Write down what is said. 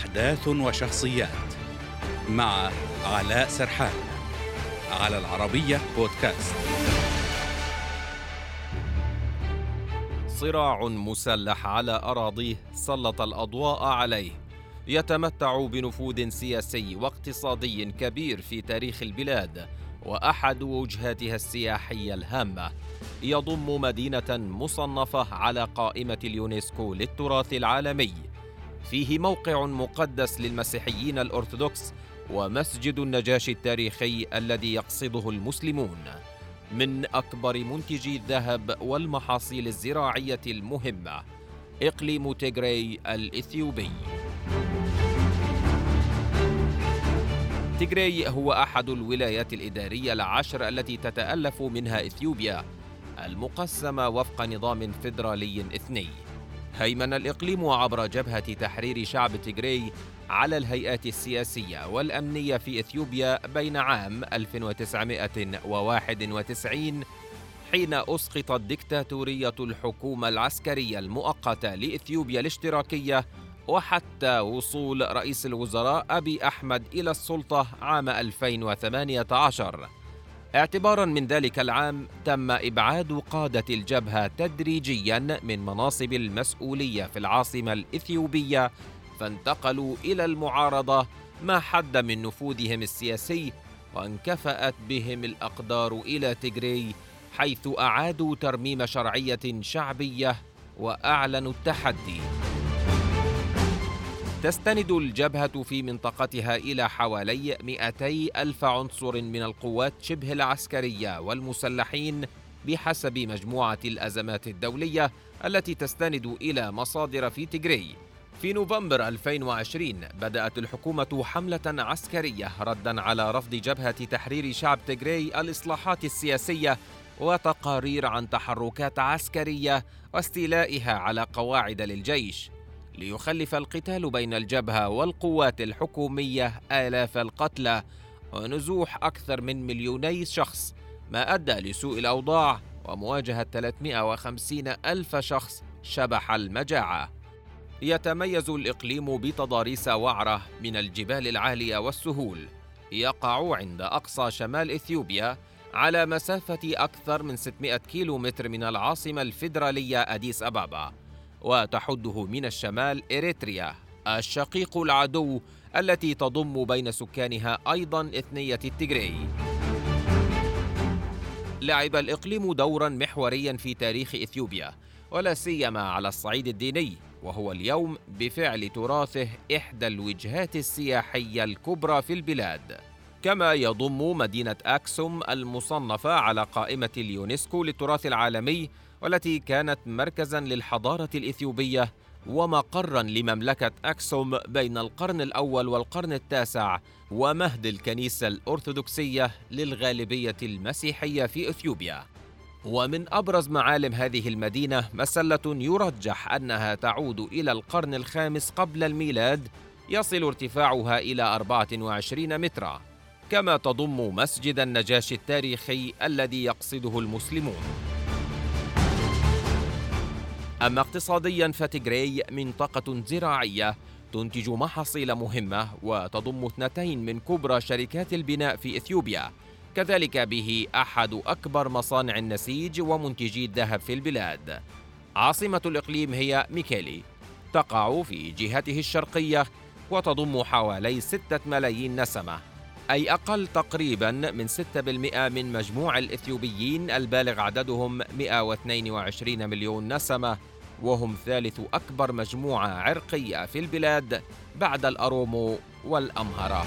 أحداث وشخصيات مع علاء سرحان على العربية بودكاست. صراع مسلح على أراضيه سلط الأضواء عليه. يتمتع بنفوذ سياسي واقتصادي كبير في تاريخ البلاد وأحد وجهاتها السياحية الهامة. يضم مدينة مصنفة على قائمة اليونسكو للتراث العالمي. فيه موقع مقدس للمسيحيين الأرثوذكس ومسجد النجاشي التاريخي الذي يقصده المسلمون من أكبر منتجي الذهب والمحاصيل الزراعية المهمة إقليم تيغراي الإثيوبي. تيغراي هو أحد الولايات الإدارية العشر التي تتألف منها إثيوبيا المقسمة وفق نظام فيدرالي اثني هيمن الإقليم عبر جبهة تحرير شعب تيغراي على الهيئات السياسية والأمنية في إثيوبيا بين عام 1991 حين أسقطت ديكتاتورية الحكومة العسكرية المؤقتة لإثيوبيا الاشتراكية وحتى وصول رئيس الوزراء أبي أحمد إلى السلطة عام 2018 اعتبارا من ذلك العام تم إبعاد قادة الجبهة تدريجيا من مناصب المسؤولية في العاصمة الإثيوبية فانتقلوا إلى المعارضة ما حد من نفوذهم السياسي وانكفأت بهم الأقدار إلى تجري حيث أعادوا ترميم شرعية شعبية وأعلنوا التحدي. تستند الجبهة في منطقتها إلى حوالي 200 ألف عنصر من القوات شبه العسكرية والمسلحين بحسب مجموعة الأزمات الدولية التي تستند إلى مصادر في تجري. في نوفمبر 2020 بدأت الحكومة حملة عسكرية ردا على رفض جبهة تحرير شعب تجري الإصلاحات السياسية وتقارير عن تحركات عسكرية واستيلائها على قواعد للجيش. ليخلف القتال بين الجبهة والقوات الحكومية آلاف القتلى ونزوح أكثر من مليوني شخص ما أدى لسوء الأوضاع ومواجهة 350 ألف شخص شبح المجاعة. يتميز الإقليم بتضاريس وعرة من الجبال العالية والسهول. يقع عند أقصى شمال إثيوبيا على مسافة أكثر من 600 كيلومتر من العاصمة الفيدرالية أديس أبابا. وتحده من الشمال إريتريا الشقيق العدو التي تضم بين سكانها أيضا إثنية التجري. لعب الإقليم دورا محوريا في تاريخ إثيوبيا ولا سيما على الصعيد الديني وهو اليوم بفعل تراثه إحدى الوجهات السياحية الكبرى في البلاد. كما يضم مدينة أكسوم المصنفة على قائمة اليونسكو للتراث العالمي والتي كانت مركزا للحضارة الإثيوبية ومقرا لمملكة أكسوم بين القرن الأول والقرن التاسع ومهد الكنيسة الأرثوذكسية للغالبية المسيحية في إثيوبيا. ومن أبرز معالم هذه المدينة مسلة يرجح أنها تعود إلى القرن الخامس قبل الميلاد يصل ارتفاعها إلى 24 مترا كما تضم مسجد النجاشي التاريخي الذي يقصده المسلمون. أما اقتصاديا فتجري منطقة زراعية تنتج محاصيل مهمة وتضم اثنتين من كبرى شركات البناء في إثيوبيا. كذلك به أحد أكبر مصانع النسيج ومنتجي الذهب في البلاد. عاصمة الإقليم هي ميكيلي. تقع في جهته الشرقية وتضم حوالي ستة ملايين نسمة. أي أقل تقريبا من 6% من مجموع الإثيوبيين البالغ عددهم 122 مليون نسمة وهم ثالث أكبر مجموعة عرقية في البلاد بعد الأرومو والأمهرة.